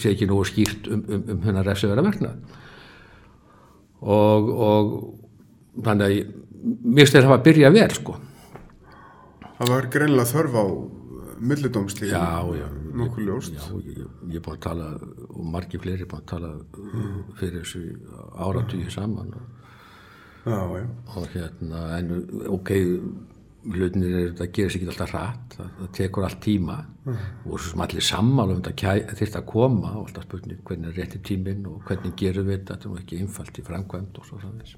sé ekki nógu skýrt um, um, um hennar refsivera verkna og, og þannig að ég- mér finnst þeir hafa að byrja vel sko. Það var greinlega þörf á millidómslíð, já, já, já, ég, ég er búin að tala og margir fleiri er búin að tala fyrir þessu áratugið saman og Já, já. og hérna, en ok hlutinir er þetta gerir sér ekki alltaf hratt það, það tekur allt tíma. Og svo sem allir sammála um þetta þurft að koma og alltaf spurning hvernig er rétti tíminn og hvernig gerum við þetta þetta er ekki einfalt í framkvæmd og svo framvegis.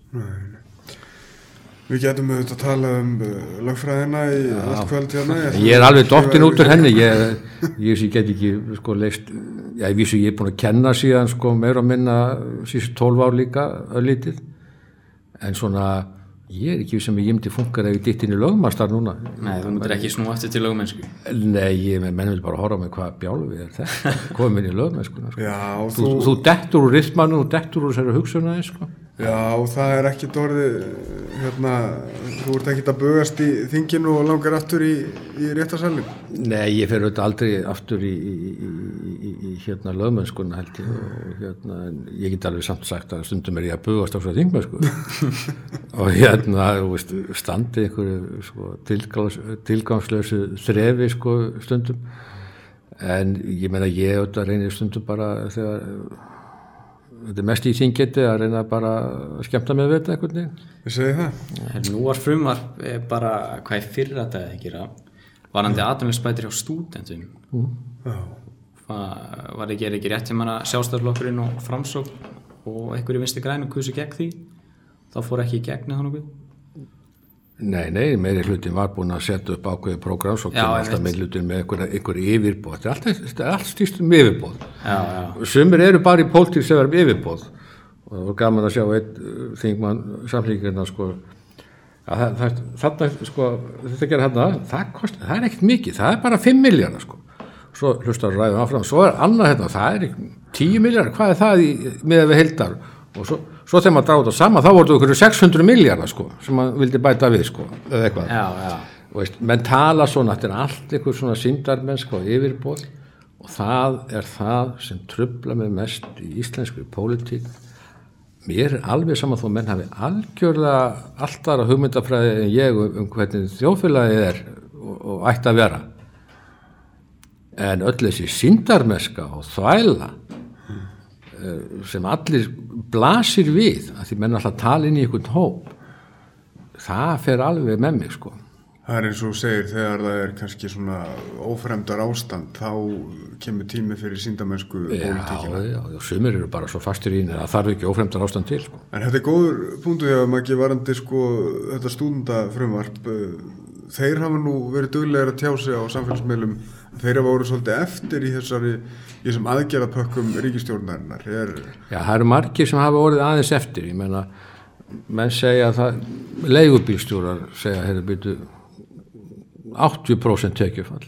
Við getum auðvitað að tala um uh, lögfræðina í allt kvöld hérna. ég er alveg dottin út úr henni. ég, ég, ég get ekki sko leist já, ég vísu ég er búin að kenna síðan sko meira og minna síðan 12 ár líka öllítið en svona ég er ekki sem ég myndi funkar ef ég ditt inn í lögmastar núna Nei, þú myndir ekki snú aftur til lögmennsku Nei, ég með menn vil bara horfa með hvað bjálfi er þetta, komin í lögmennskuna sko. Já, þú, þú, þú dettur úr rithmanu og dettur úr þessari hugsunaði sko. Já, það er ekki orðið, hérna, þú ert ekki að bugast í þinginu og langar aftur í, í réttasalinn. Nei, ég fer auðvitað aldrei aftur í, í, í, hérna lögmennskuna held ég og hérna, ég get alveg samt sagt að stundum er ég að bugast á svo þingmennsku og hérna, þú veist, standi einhverju sko, tilgangs, tilgangslösu þrefi sko stundum en ég meina ég auðvitað reynir stundum bara þegar þetta er mest í þingeti að reyna bara að skemmta með þetta veginn. Við segið það. Nú var frumvarp eh, bara hvað er fyrra dagið að gera varandi aðdæmlisbætir hjá stúdendum Já. Var var ekki, er ekki rétt sem að sjálfstæðarlokkurinn og framsók og einhverju vinsti grænum kusu gegn því þá fór ekki í gegn eða nokkuð Nei, nei, meiri hlutin var búin að setja upp ákveðið prógram svo kemur alltaf meiri hlutin með einhver, einhver yfirbóð þetta er allt, er allt stýst um yfirbóð Já, já, sumir eru bara í pólitík sem verðum yfirbóð og það var gaman að sjá einn uh, þingmann samlíkirna sko að það, það, þarna sko þetta gerir hérna, það, kost, það er ekkert mikið það er bara 5 miljardar sko. Svo hlustar ræðum áfram, svo er annað hérna það er ekki 10 miljardar, hvað er það í, með við heldar og svo, svo þegar maður dráði það saman, þá voru það ykkur 600 miljardar sko, sem maður vildi bæta við sko, eða eitthvað. Já, já. veist, menn tala svona, þetta er allt einhver svona síndarmennsk og yfirbóð og það er það sem trubla mig mest í íslenskri pólitík. Mér er alveg saman þó menn hafi algjörlega alltaf að hugmyndafræði en ég um, um hvernig þjóðfélagið er og, og ætti að vera. En öll þessi síndarmennska og þvæla sem allir blasir við að því menn alltaf tala inn í einhvern hóp það fer alveg með mig sko Það er eins og segir þegar það er kannski svona ófremdar ástand þá kemur tími fyrir síndamennsku Já, pólitíkina. já, já, sumir eru bara svo fastir í það þarf ekki ófremdar ástand til sko. En þetta er góður punktu þegar maður ekki varandi sko þetta stúndafrumvarp þeir hafa nú verið duglegar að tjá sig á samfélagsmeilum þeir hafa voru svolítið eftir í þessari í þessum aðgerðapökkum ríkistjórnarinnar er, Já, það eru margir sem hafa orðið aðeins eftir ég menna, menn segja að það, leigubílstjórar segja, heyrðu byrju 80% tekjufall.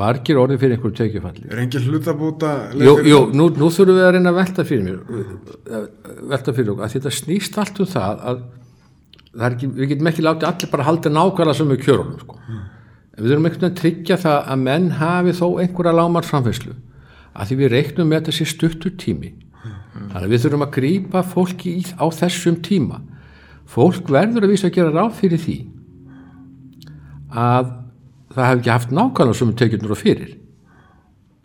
Margir orðið fyrir einhverju tekjufalli. Er engin hlutabóta Jú, jú nú, nú þurfum við að reyna að velta fyrir mér velta fyrir okkur að þetta snýst allt um það að er ekki, við getum ekki látið allir bara halda nákvæmlega sem við kjörunum sko. en við þurfum einhvern veginn að tryggja það að menn hafi þó einhverja lámar framfæslu að því við reiknum með þessi stuttur tími. Þannig að við þurfum að grípa fólki í, á þessum tíma. Fólk verður að vísa að gera ráð fyrir því að það hef ekki haft nákvæmlega sem tekjurnur og fyrir.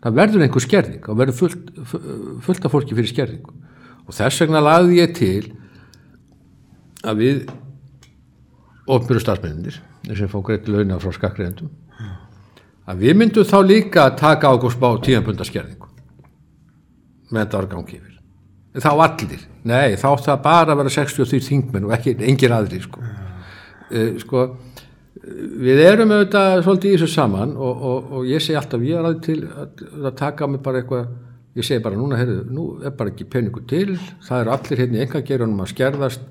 Það verður einhver skerðing og verður fullt, fullt af fólki fyrir skerðingu. Og þess vegna lagði ég til að við ofnbjörðu starfsmennir sem fá greitt launa frá skakkriðendum að við myndum þá líka að taka ágúst bá tíðanbundaskerðingu með þetta var gangi yfir þá allir, nei þá það bara að vera 63 þingmenn og ekki engir aðri sko. Uh, sko við erum auðvitað svolítið í þessu saman og, og, og ég segi alltaf ég er aðeins til að, að taka mig bara eitthvað ég segi bara núna, heyrðu, nú er bara ekki peningu til, það eru allir hérna enga gerunum að skerðast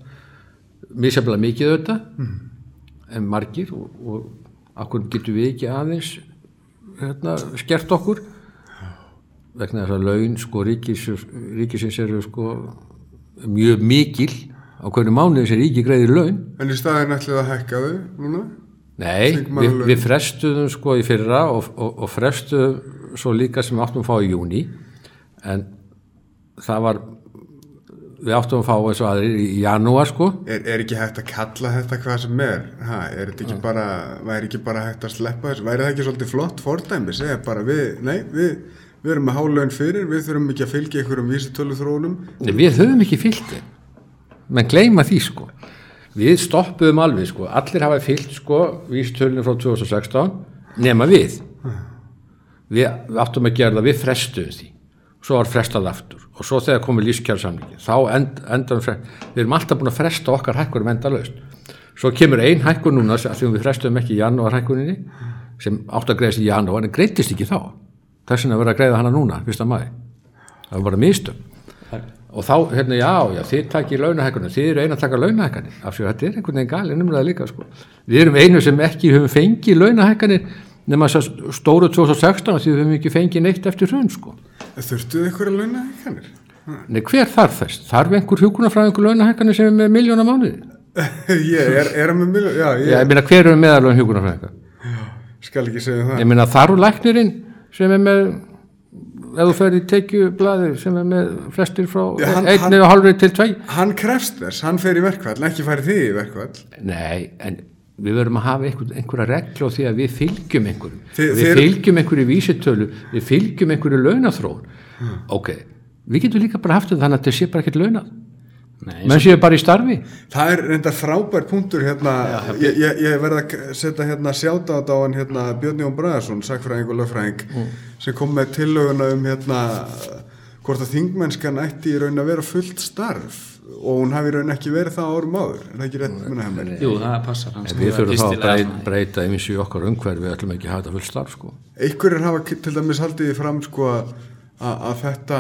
misjaflega mikið auðvitað. Mm. En margir og, og okkur getum við ekki aðeins hérna, skert okkur? Vegna þess að laun sko ríkis, ríkisins eru sko mjög mikil. Á hverju mánuði sem ríki greiðir laun. En í staðin ætlið að hækka þau núna? Nei, við, við frestuðum sko í fyrra og, og, og frestuðum svo líka sem við áttum að fá í júni en það var við áttum að fá eins og aðrir í janúar sko. Er, er ekki hægt að kalla þetta hvað sem er? Ha, er þetta ekki bara væri ekki bara hægt að sleppa þessu? Væri það ekki svolítið flott fordæmi? Segja bara við, nei, við við erum með hálaun fyrir, við þurfum ekki að fylgja einhverjum vísitölu þróunum við höfum ekki fyllt þeim. Menn gleyma því sko. Við stoppuðum alveg sko. Allir hafa fyllt sko vístölinu frá 2016 nema við. Við, við áttum að gera það við frestuðum því. Svo var frestað aftur og svo þegar komið lífskjársamlingi þá end, endan við erum alltaf búin að fresta okkar hækkurum endalaust. Svo kemur ein hækkun núna því að við frestuðum ekki í janúar hækkuninni sem átt að greiðast í janúar en greiðtist ekki þá. Þess vegna verður að greiða hana núna fyrsta mæ það var bara mistök. Og þá, hérna, já, já, þið takkir launahækkunum, þið eru einu að taka launahækkanir. Af því að þetta er einhvern veginn galið numraði líka sko. við erum einu sem ekki höfum fengið launahækkanir nema þess að stóru 2016 því við höfum ekki fengið neitt eftir hrun sko. þurftuð einhverja launa hækkanir Nei, hver þarf þess? Þarf einhver hjúkunarfræðingur launahækkanir sem er með miljóna mánuði? ég er, er að með mjög, já, ég Já, ég meina, hver eru meðalveg hjúkunarfræðingar? skal ekki segja það. Ég meina, þarf læknirinn sem er með ef þú fer í tekjublaði sem er með flestir frá einni og hálfri til tvei Hann krefst þess, hann fer í verkvall, ekki færi þig í verkvall. Nei, en við verðum að hafa einhver, einhverja reglu á því að við fylgjum einhverjum. Þi- við þið- fylgjum einhverju vísitölu við fylgjum einhverju launathróun ok, við getum líka bara haft þetta þannig að þetta sé bara ekkert launað. Nei, menn séu bara í starfi. Það er reyndar frábær punktur hérna, ég, ég, ég verð að setja hérna sjáta á hann hérna Björn Jón Bræðarsson, sagfræðing og lögfræðing sem kom með tillöguna um hérna hvort að þingmennskan ætti í raun að vera fullt starf og hún hafi í raun ekki verið það árum áður, er það ekki rétt munið hefði mér? Jú, það passar hann en við þurfum þá að breyta, breyta eins í okkar umhverfi við ætlum ekki að hafa þetta fullt starf sko. Einhverjir hafa til dæmis haldið fram sko að, að þetta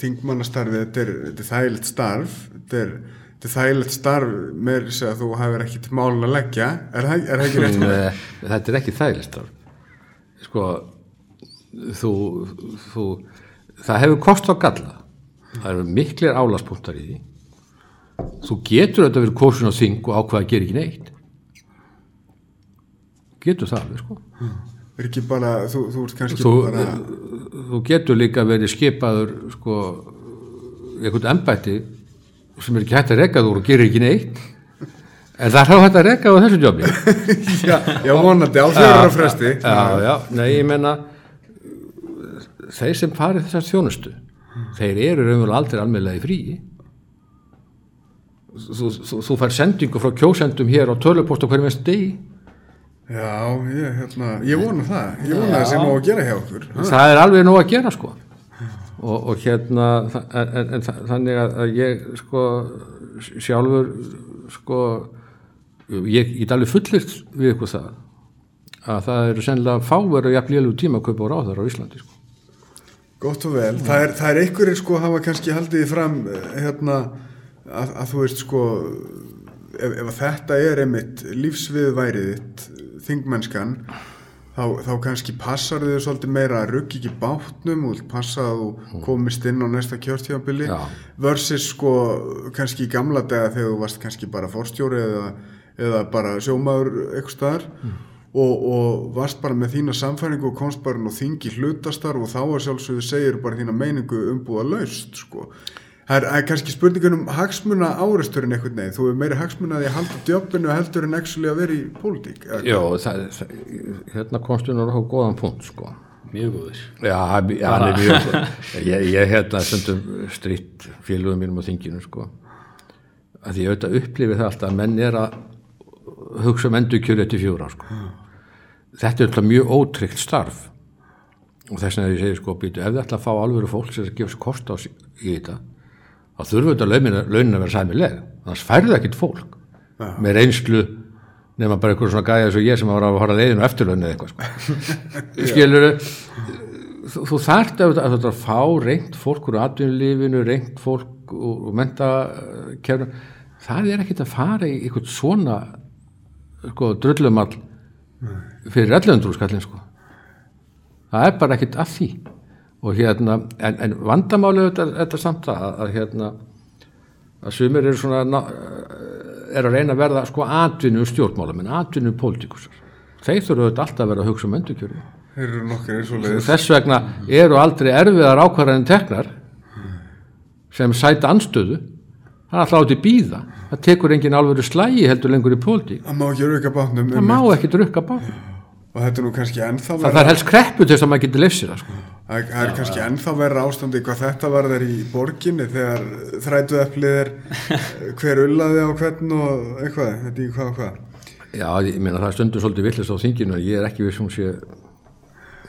þingmannastarfi, þetta er, þetta er þægilegt starf, þetta er, þetta er þægilegt starf með þess að þú hafir ekkit málun að leggja, er er það ekki rétt? Nei, þetta er ekki þægilegt starf sko þú, þú það hefur kost á galla. Það eru miklir álaspunktar í því. Þú getur þetta verið kosin á þing og ákveða að gera ekki neitt. Getur það alveg sko. Er ekki bara, þú, þú ert kannski þú, bara, þú getur líka verið skipaður sko einhvern embætti sem er ekki hægt að reka þú og gerir ekki neitt. En það er þá hægt að reka á þessu jobbi. Já, já vonandi, á fjóra fresti. já, já, nei, ég menna þeir sem farið þessar þjónustu þeir eru raunverulega aldrei almennlega í fríi þú, þú, þú fær sendingu frá kjósendum hér á tölupost á hverjum veist degi. Já, ég, hérna, ég vona það, ég vona það sem á að gera hjá okkur. það er alveg nóg að gera sko. Og, og hérna en, en, en þa- þannig að, ég sko sjálfur sko ég get alveg fullirt við ykkur það að það eru sennilega fáveru jafn lélug tíma að kaupa á ráðar á Íslandi sko. Gott og vel, það er, það er einhverjir sko hafa kannski haldið fram eh, hérna að, að þú veist sko ef, ef þetta er einmitt lífsviðværið þitt þingmennskan þá, þá kannski passar þið svolítið meira að ruggi ekki bátnum og passa að þú komist inn á næsta kjörtjámbili Já. versus sko kannski í gamla dega þegar þú varst kannski bara forstjóri eða, eða bara sjómaður eitthvað staðar og, og varst bara með þína samfæringu og komst bara inn á þingi hlutastarf og þá er sjálfsögðu segir bara þína meiningu umbúða laust sko. Það er, er kannski spurningun um hagsmuna áreisturinn einhvern veginn, þú er meiri hagsmuna að halda djöfinu heldur en actually að vera í pólitík. eða Já, það, það, hérna komstu nú á góðan punkt sko Mjög góður. Já, hann er mjög ég, ég hérna stundum stritt félugum mínum á þinginu sko því ég auðvitað upplifi það alltaf að menn er að hugsa um endur kjöru eftir fjóra sko. þetta er alltaf mjög ótryggt starf. Og þess vegna ég segi sko býtu, ef þið ætla að fá alvöru fólk sem gefa sér kost á í þetta þá þurfum þetta launin, að vera sæmileg. Annars færðu ekkit fólk með reynslu nema bara einhver svona gæja eins og ég sem var að fara leiðinu eftirlaun eða eitthvað sko. skilur þú, þú þarft að, að, að fá reynd fólk úr atvinnulífinu, reynd fólk úr mentakefnum það er ekkit að fara í einhvern svona sko, drullumall fyrir 1100 skallin sko. það er bara ekkit að því. Og hérna, en, en vandamáli þetta, þetta samt að, að hérna að sumir eru svona er að reyna að verða sko atvinnu stjórnmálum en atvinnu pólitíkusar. Þeir þurfa auðvitað alltaf að vera að hugsa um leiðis. þess vegna eru aldrei erfiðar ákvarðaninn teknar sem sæta anstöðu það er alltaf átti býða það tekur engin alvöru slægi heldur lengur í pólitík Það má ekki rauka bátnum það má ekki drukka bá og þetta er nú kannski ennþá það þarf helst kreppu til þess að maður getur lefsir það sko. Er kannski ennþá verra ástandi hvað þetta var þær í borginni þegar þrætu eplið er hver ullaði á hvern og eitthvað, þetta í hvað og hvað. já, ég meina það er stundum svolítið villist á þinginu en ég er ekki viss hún sé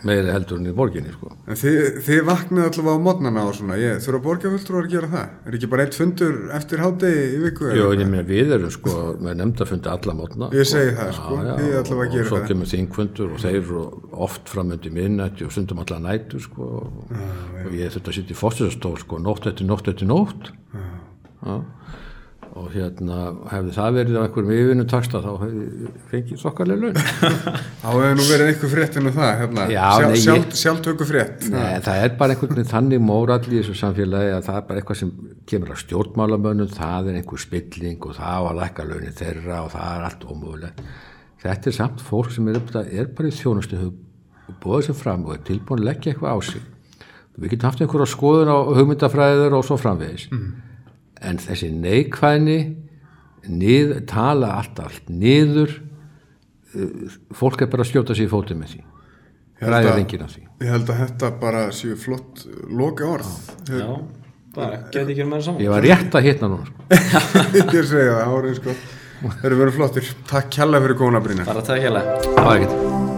meiri heldur en í borginni sko. En þið, þið vaknið allavega á modnana og svona, ég þurfa borgarfulltrúar að gera það. Er ekki bara eitt fundur eftir hádegi í viku? Jó, ég meina við erum sko með nefndafundi alla mótna Ég segi það, sko. já, Þið allavega og, gerir og svo það. kemur þingfundur og þeir eru oft framöndi minnætti og stundum alla nætu sko og, og ég þurfti að sitja í fórstöðastól sko nótt eftir nótt eftir nótt já. Og hérna hefði það verið á einhverjum yfirvinnu taksta þá fengið þokkarlega laun Þá hefur nú verið einhver frétt en það, hérna, Já, sjálf, sjálf, sjálftöku frétt. Nei, það er bara einhvern veginn þannig mórall í þessu samfélagi að það er bara eitthvað sem kemur að stjórnmálamönnum, það er einhver spilling og það á að lækka launin þeirra og það er allt ómögulegt. Þetta er samt fólk sem er, er bara í þjónustu hefur búið sér fram og er tilbúin að leggja eitthvað á sig. Við getum haft einhverja skoðun á hugmyndafræður og svo framvegis. En þessi neikvæðni nið, tala allt allt niður uh, fólk er bara að skjóta sig í fótið með því. Að- enginn af því. Ég held að þetta bara séu flott loka orð. Já, bara, geti ekki meira saman Ég var rétt að hitna núna. Sko. ég segi það, árið sko. Þeir eru verið flottir. Takk kjalla fyrir góna, Brynjar. Bara takk Það ekkert.